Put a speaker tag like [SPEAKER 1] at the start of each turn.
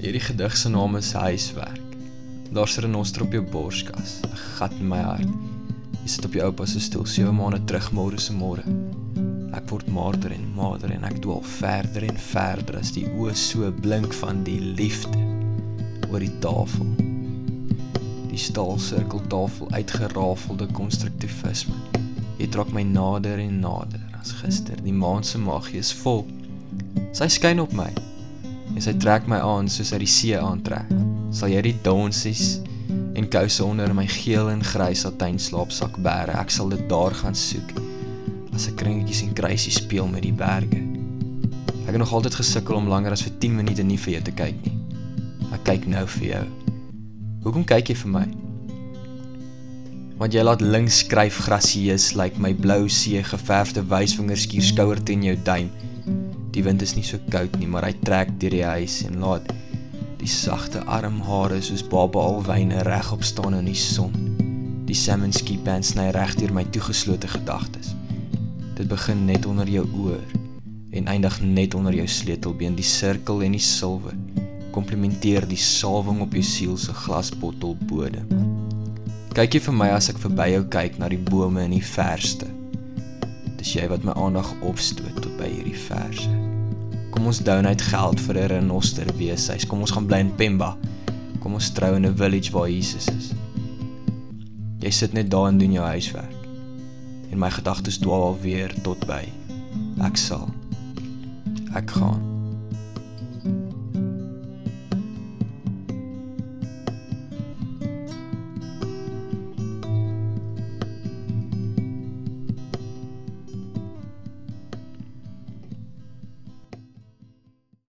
[SPEAKER 1] Hierdie gedig se naam is Huiswerk. Daar's 'n renoster op jou borskas, 'n gat in my hart. Jy sit op jou oupa se stoel 7 maande terug môre se môre. Ek word maarder en maarder en ek dwaal verder en verder as die oë so blink van die liefde oor die tafel. Die staalsirkeltafel uitgerafelde konstruktivisme. Jy trek my nader en nader as gister. Die maan se magie is vol. Sy skyn op my en sy trek my aan soos uit die see aantrek. Sal jy die dansies en kouse onder my geel en grys satijn slaapsak bære, ek sal dit daar gaan soek. As ek kringetjies en kruisies speel met die berge. Ek het nog altyd gesukkel om langer as vir 10 minute nie vir jou te kyk nie. Ek kyk nou vir jou. Hoekom kyk jy vir my? Want jy laat links skryf grasieus lyk like my blou see geverfde wysvinger skuur skouer teen jou duim. Die wind is nie so koud nie, maar hy trek deur die huis en laat die sagte armhare soos baba alwyne regop staan in die son. Die salmon ski band sny reg deur my toegeslote gedagtes. Dit begin net onder jou oor en eindig net onder jou sleutelbeen, die sirkel en die silwer. Komplimenteer die salwing op jou siel se glasbottel bodem. Kyk jy vir my as ek verby jou kyk na die bome in die verste. Dis jy wat my aandag opstoot tot by hierdie verse. Kom ons donate geld vir 'n renoster weeshuis. Kom ons gaan bly in Pemba. Kom ons trou in 'n village waar Jesus is. Jy sit net daar en doen jou huiswerk. En my gedagtes dwaal alweer tot by ek sal ek gaan